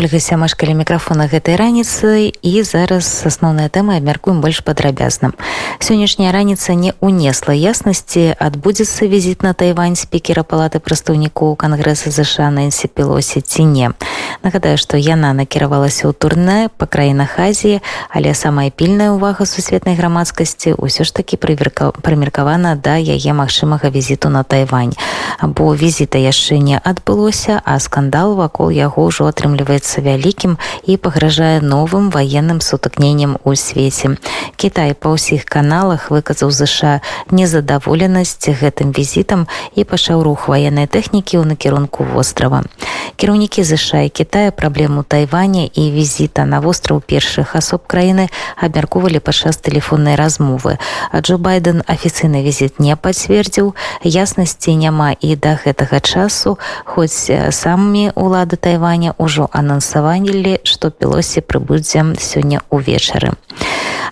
Ольга сямашкалі мікрафона гэтай раніцы і зараз асноўная тэма абмяркуем больш падрабязна. Сённяшняя раніца не ўнесла яснасці, адбудзецца візіт на Тайвань спікера палаты прадстаўнікоў кангрэса ЗША Нэнсі Пелосі ці не. Нагадаю, што яна накіравалася ў турне па краінах Азіі, але самая пільная ўвага сусветнай грамадскасці ўсё ж такі прымеркавана да яе магчымага візіту на Тайвань. Бо візіта яшчэ не адбылося, а скандал вакол яго ўжо атрымліваецца становіцца вялікім і пагражае новым ваенным сутыкненнем у свеце. Кітай па ўсіх каналах выказаў ЗША незадаволенасць гэтым візітам і пачаў рух ваеннай тэхнікі ў накірунку вострава. Кіраўнікі ЗША і Китая праблему Тайваня і візіта на востраў першых асоб краіны абмяркоўвалі падчас тэлефоннай размовы. А Джо байден афіцыйны візіт не пацвердзіў яснасці няма і да гэтага часу хоць самі улады Тайваня ўжо анонсавалі анансаванілі што пілосе прыбудзе сёння ўвечары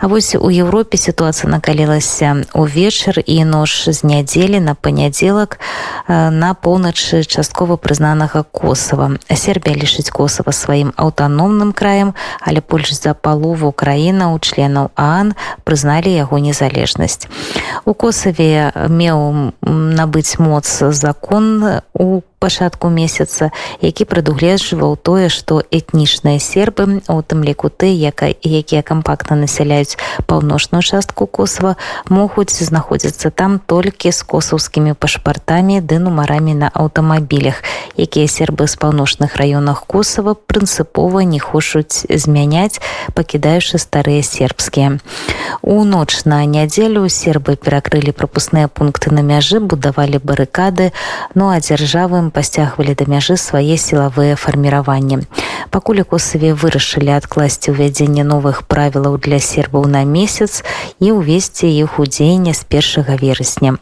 А вось у Еўропе сітуацыя накалілася увечар і нож з нядзелі на панядзелак на поўначы часткова прызнанага косава. Сербія лішыць косава сваім аўтаномным краем але больш за палову краіна у членаў аан прызналі яго незалежнасць. У косаве меў набыць моц закон у пачатку месяца які прадугледжваў тое што этнічныя сербы у тым ліку ты яка якія кампактна насяляюць паўночную частку косава могуць знаходзіцца там толькі з косаўскімі пашпартамі ды нумарамі на аўтамабілях якія сербы з паўночных раёнах косава прынцыпова не хочуць змяняць пакідаючы старыя сербскія у ноч на нядзелю сербы перакрылі прапускныя пункты на мяжы будавалі барыкады ну а дзяржавым пасцягвалі да мяжы свае сілавыя фарміраванні. Пакуль косаве вырашылі адкласці ўвядзенне новых правілаў для сербаў на месяц і ўвесці іх удзеяння з першага верасня.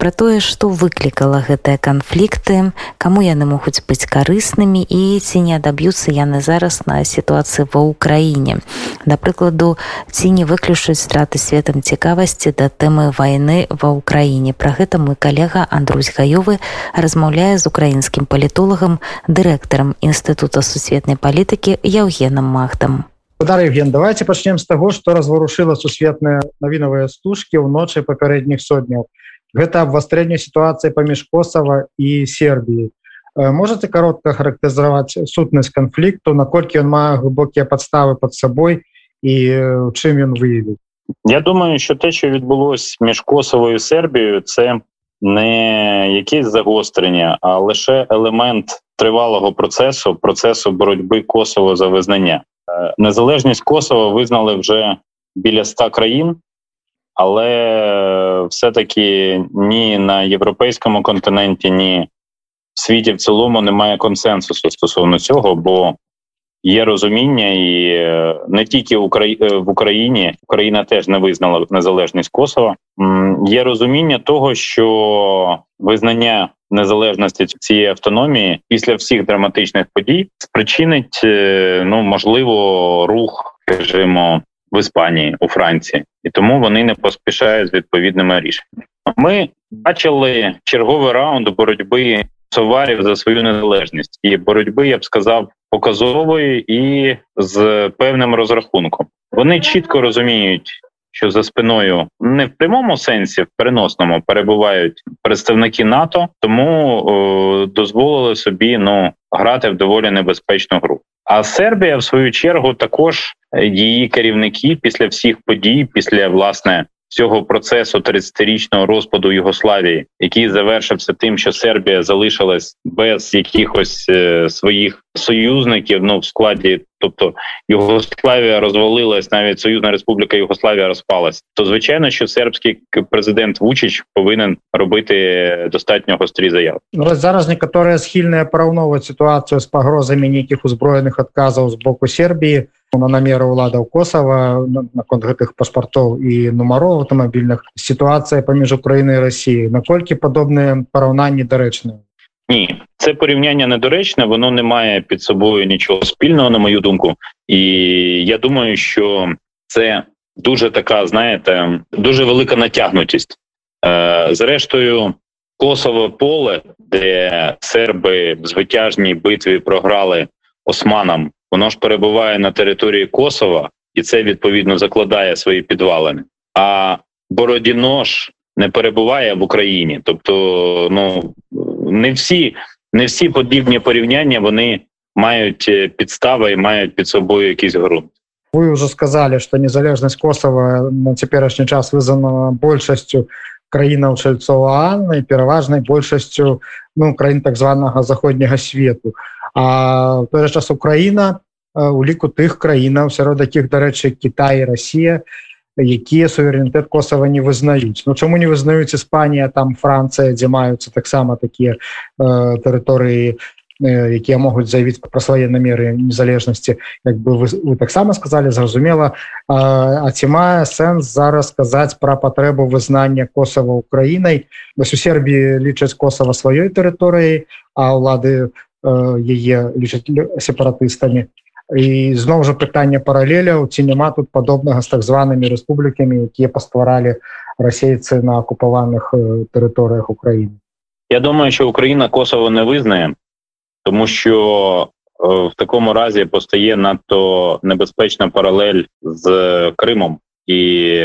Пра тое, што выклікала гэтыя канфлікты, каму яны могуць быць карыснымі і ці не адаб'юцца яны зараз на сітуацыі ва ўкраіне. Да прыкладу, ці не выключаць страты светам цікавасці да тэмы вайны ва ўкраіне. Пра гэта мой калега Андрусь Гаёвы размаўляе з укра украінскім палітолагам дырэктарам інстытута сусветнай палітыкі яўгенам махтам Евген давайте пачнем з таго што разварушыла сусветныя навінавыя стужкі ў ночы папярэдніх сотняў гэта абвастрэнне сітуацыі паміж косава і сербіі можете каротка характарызаваць сутнасць канфлікту наколькі ён мае глыбокія падставы под сабой і чым ён выявіў Я думаю що те що відбулось між косовою сербією це не якісь загострення, а лише елемент тривалого процесу процесу боротьби Косово за визнання. Е, незалежність Косово визнали вже біля ста країн, але все-таки ні на європейському континенті, ні в світі в цілому немає консенсусу стосовно цього, бо є розуміння, і е, не тільки е, в Україні Україна теж не визнала незалежність Косова. Є розуміння того, що визнання незалежності цієї автономії після всіх драматичних подій спричинить е, ну можливо рух скажімо, в Іспанії у Франції, і тому вони не поспішають з відповідними рішеннями. Ми бачили черговий раунд боротьби соварів за свою незалежність і боротьби, я б сказав, показової і з певним розрахунком. Вони чітко розуміють, що за спиною не в прямому сенсі, в переносному перебувають представники НАТО, тому о, дозволили собі ну грати в доволі небезпечну гру. А Сербія, в свою чергу, також її керівники після всіх подій, після власне цього процесу 30-річного розпаду Югославії, який завершився тим, що Сербія залишилась без якихось е, своїх союзників ну в складі, тобто Югославія розвалилась, навіть Союзна Республіка Югославія розпалась. То звичайно, що сербський президент Вучич повинен робити достатньо гострі заяви. Ну, зараз некоторые схильні порівнювати ситуацію з погрозами ніяких узброєних відказів з боку Сербії на намеры уладаў косава наконт гэтых паспартоў і нумароў аўтамабільных сітуацыя паміж Украінай і Росіі наколькі падобныя параўнанні дарэчныя Ні, це порівняння недоречне, воно не має під собою нічого спільного, на мою думку, і я думаю, що це дуже така, знаєте, дуже велика натягнутість. Е, Зрештою, Косове поле, де серби в звитяжній битві програли османам, воно ж перебуває на території Косова, і це відповідно закладає свої підвалини. А Бородіно ж не перебуває в Україні, тобто, ну не всі, не всі подібні порівняння вони мають е, підстави і мають під собою якийсь ґрунт. Вы уже сказали, что незалежнасць Косова на цяперашні час вызвана большасцю краінаў чальцоў Анны і пераважнай большасцю ну, краін так званага заходняга свету. А в той час Украіна у ліку тых краінаў сярод якіх дарэчы Кітай і Росія, якія суверэнітэт косава не вызнаюць Ну чаму не вызнаюць Іспанія там Францыя дзе маюцца таксама такія э, тэрыторыі якія могуць заявіць пра свае намеры незалежнасці як бы вы, вы таксама сказали зразумела а, а ці мае сэнс зараз сказаць пра патрэбу вызнання косава украінай вось у сербіі лічаць косава сваёй тэрыторыяй а ўлады яе лічаць сепаратыстамі і зноў жа пытанне паралеляў ці няма тут падобнага з так званымі рэспублікамі якія пастваралі расейцы на акупаваных тэрыторыях Украіны Я думаю що Україна косово не визнає тому що е, в такому разі постає надто небезпечна паралель з Кримом, і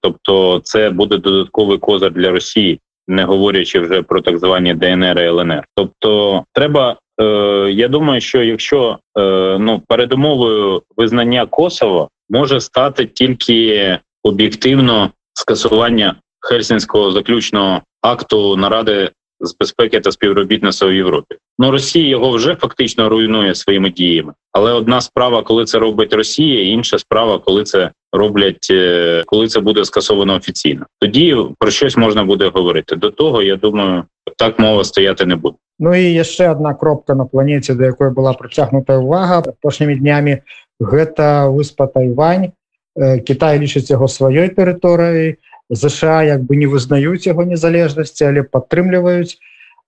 тобто, це буде додатковий козир для Росії, не говорячи вже про так звані ДНР і ЛНР. Тобто, треба. Е, я думаю, що якщо е, ну передумовою визнання Косово може стати тільки об'єктивно скасування Хельсінського заключного акту наради з безпеки та співробітництва в Європі. Ну Росія його вже фактично руйнує своїми діями. Але одна справа, коли це робить Росія, інша справа, коли це роблять, е, коли це буде скасовано офіційно. Тоді про щось можна буде говорити. До того я думаю, так мова стояти не буде. Ну і ще одна кропка на планеті, до якої була притягнута увага апошнімі днями. Гэта выспа Тайвань. Е, Китай лічыць яго сваёй тэрыторыяй. ЗША як бы не вызнаюць яго незалежнасці але падтрымліваюць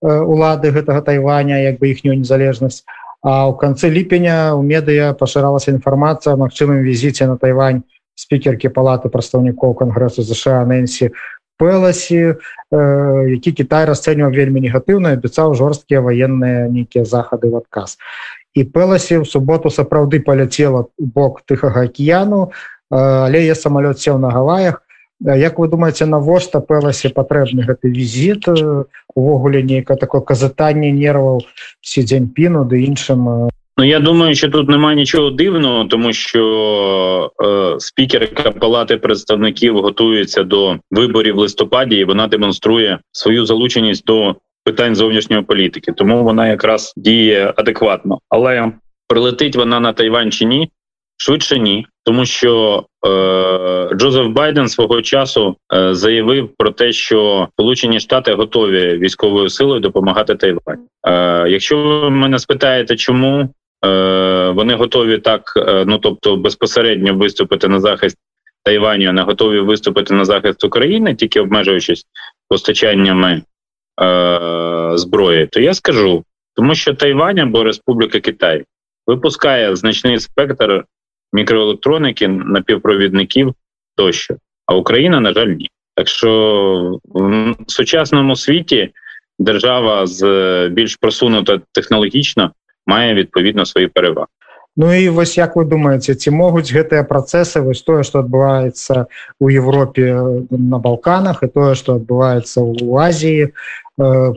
улады гэтага тайваня як бы іхнюю незалежнасць. А ў канцы ліпеня у медыя пашыралася інфармацыя магчымым візіце на тайвань спікеркі палаты прадстаўнікоў кангрэсу ЗША нэнсі пэласі які Кітай расцэньваў вельмі негатыўна абяцаў жорсткія ваенныя нейкія захады в адказ. І пэласі в суботу сапраўды паляцела бок тыхага акіяну але я самалёт сеў на гаваях Як вы думаеце навошта пэласе патрэбны гэты візіт увогуле нейка такое казатанне нерваў сі дзень піну ды іншым Ну я думаю що тут немає нічого дивного тому що е, спікерка палати представників готується до виборів в листопаді і вона демонструє свою залученість до питань зовнішньої політики тому вона якраз діє адекватно але прилетить вона на Тайвань чи ні швидше ні тому що е, Джозеф Байден свого часу е, заявив про те, що Сполучені Штати готові військовою силою допомагати Тайвань. Е, Якщо ви мене спитаєте, чому е, вони готові так, е, ну тобто безпосередньо виступити на захист Тайваню, а не готові виступити на захист України, тільки обмежуючись постачаннями е, зброї, то я скажу, тому що Тайвань або Республіка Китай випускає значний спектр мікроелектроніки, напівпровідників тощо. А Україна, на жаль, ні. Так що в сучасному світі держава з більш просунута технологічно має відповідно свої переваги. Ну і вось як вы думаеце ці могуць гэтыя працэсы вось тое што адбываецца у Европе на балканах і тое што адбываецца ў Азіі э,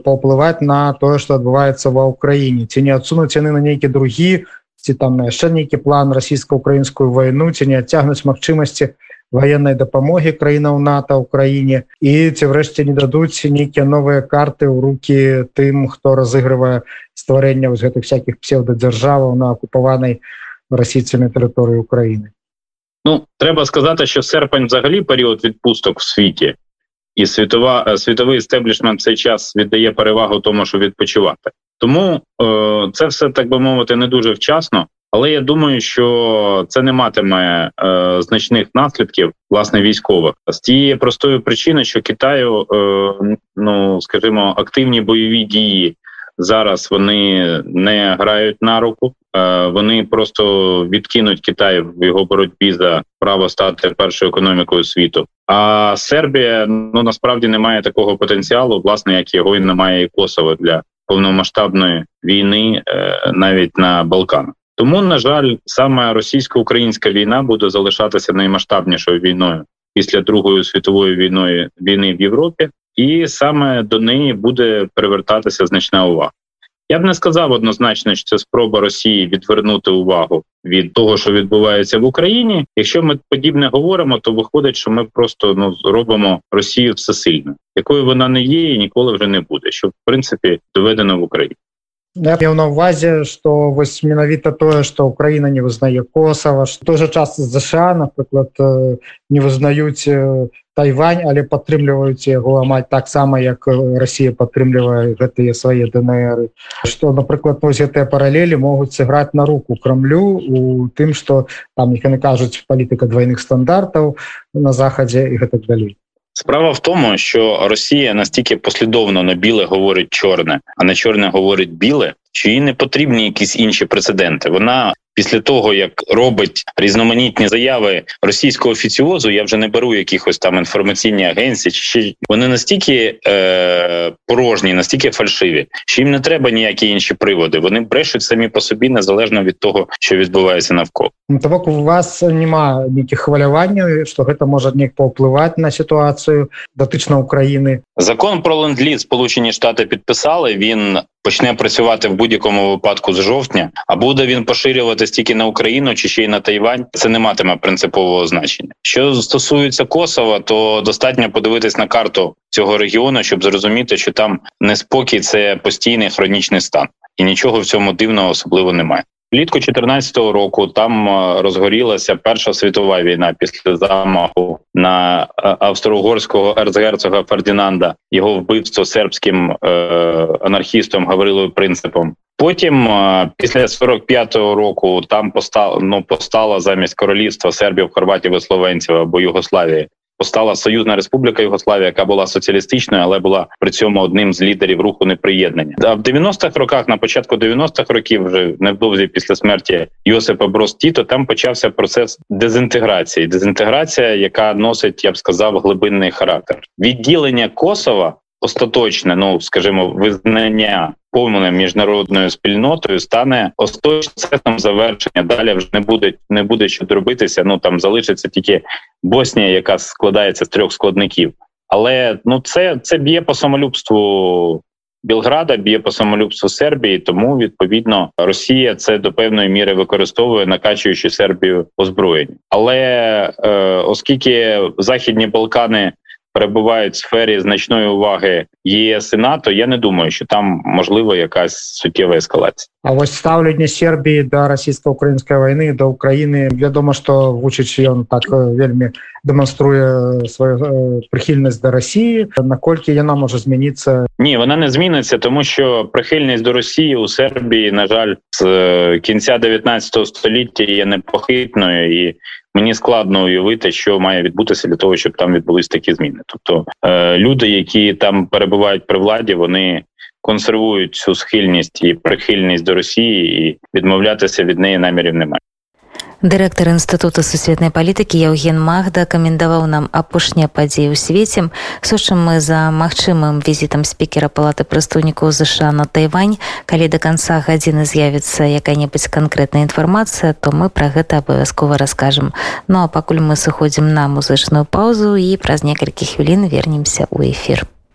паўплываць на тое што адбываецца ва ўкраіне ці не адсунуць яны на нейкі другі ці там на яшчэ нейкі план расійска-украінскую вайну ці не адцягнуць магчымасці военной дапамогі краінаў нато ўкраіне і ці врэшце не дадуць нейкія новыя карты ў руки тым хто разыгрывае стварэння вось гэтых всякихх псевдодзяржаваў на акупаванай расійцамі тэрыторыі Украіны Ну трэба сказати що серпень взагалі період відпусток в світі і світова світовий стеблішмент цей час віддає перевагу тому що відпочивати Тому е, це все так би мовити не дуже вчасно, але я думаю, що це не матиме е, значних наслідків власне військових з тієї простої причини, що Китаю, е, ну скажімо, активні бойові дії зараз вони не грають на руку. Е, вони просто відкинуть Китай в його боротьбі за право стати першою економікою світу. А Сербія ну насправді не має такого потенціалу, власне, як його і немає і Косово для повномасштабної війни е, навіть на Балканах. Тому на жаль, саме російсько-українська війна буде залишатися наймасштабнішою війною після Другої світової війни війни в Європі, і саме до неї буде привертатися значна увага. Я б не сказав однозначно, що це спроба Росії відвернути увагу від того, що відбувається в Україні. Якщо ми подібне говоримо, то виходить, що ми просто ну робимо Росію всесильною, якою вона не є і ніколи вже не буде, що в принципі доведено в Україні. Меў на увазе што вось менавіта тое што Украіна не вызнае косава той же час ЗША напрыклад не вызнаюць Тайвань але падтрымліваюць яго амаль таксама як Росія падтрымлівае гэтыя свае ДНРы што напрыклад вось гэтыя паралелі могуць сыграць на руку крамлю у тым што там іх яны кажуць палітыка двойных стандартаў на захадзе і гэтак далей Справа в тому, що Росія настільки послідовно на біле говорить чорне, а на чорне говорить біле, що їй не потрібні якісь інші прецеденти. Вона після того як робить різноманітні заяви російського офіціозу, я вже не беру якихось там інформаційні агенції, чи ще вони настільки е, порожні, настільки фальшиві, що їм не треба ніякі інші приводи. Вони брешуть самі по собі незалежно від того, що відбувається навколо. Ну, того у вас нема ніяких хваляванняў, що гэта може неяк паўплываць на ситуацію датычна України. Закон про ленд-ліз Сполучені Штати підписали. Він почне працювати в будь-якому випадку з жовтня, а буде він поширюватись тільки на Україну чи ще й на Тайвань. Це не матиме принципового значення. Що стосується Косова, то достатньо подивитись на карту цього регіону, щоб зрозуміти, що там неспокій це постійний хронічний стан, і нічого в цьому дивного особливо немає. Влітку 2014 року там е, розгорілася Перша світова війна після замаху на е, австро-угорського ерцгерцога Фердінанда, його вбивство сербським е, анархістом Гаврилою Принципом. Потім, після 45-го року, там постало ну, постала замість королівства Сербів, Хорватів і Словенців або Югославії постала Союзна Республіка Югославія, яка була соціалістичною, але була при цьому одним з лідерів руху неприєднання. А в 90-х роках, на початку 90-х років, вже невдовзі після смерті Йосипа Брос Тіто, там почався процес дезінтеграції. Дезінтеграція, яка носить, я б сказав, глибинний характер. Відділення Косова остаточне, ну скажімо, визнання повним міжнародною спільнотою стане остаточним завершення. Далі вже не буде не буде що робитися. Ну там залишиться тільки Боснія, яка складається з трьох складників. Але ну це це б'є по самолюбству Білграда, б'є по самолюбству Сербії. Тому відповідно Росія це до певної міри використовує, накачуючи Сербію озброєння. Але е, оскільки Західні Балкани перебувають в сфері значної уваги ЄС і НАТО, я не думаю, що там можливо якась суттєва ескалація. А ось ставлення Сербії до російсько-української війни до України відомо, що Вучич ён так вельмі демонструє свою прихильність до Росії. Наколькі яна може змінитися? Ні, вона не зміниться, тому що прихильність до Росії у Сербії, на жаль, з кінця 19 століття є непохитною і мені складно уявити, що має відбутися для того, щоб там відбулись такі зміни. Тобто е, люди, які там перебувають при владі, вони консервують цю схильність і прихильність до Росії, і відмовлятися від неї намірів немає. Дырэктар інстытута сусветнай палітыкі Яўген Магда каментаваў нам апошнія падзеі ў свеце. Сочым мы за магчымым візітам спікера палаты прадстаўнікоў ЗША на Тайвань. Калі да канца гадзіны з'явіцца якая-небудзь канкрэтная інфармацыя, то мы пра гэта абавязкова раскажам. Ну а пакуль мы сыходзім на музычную паўзу і праз некалькі хвілін вернемся ў эфір.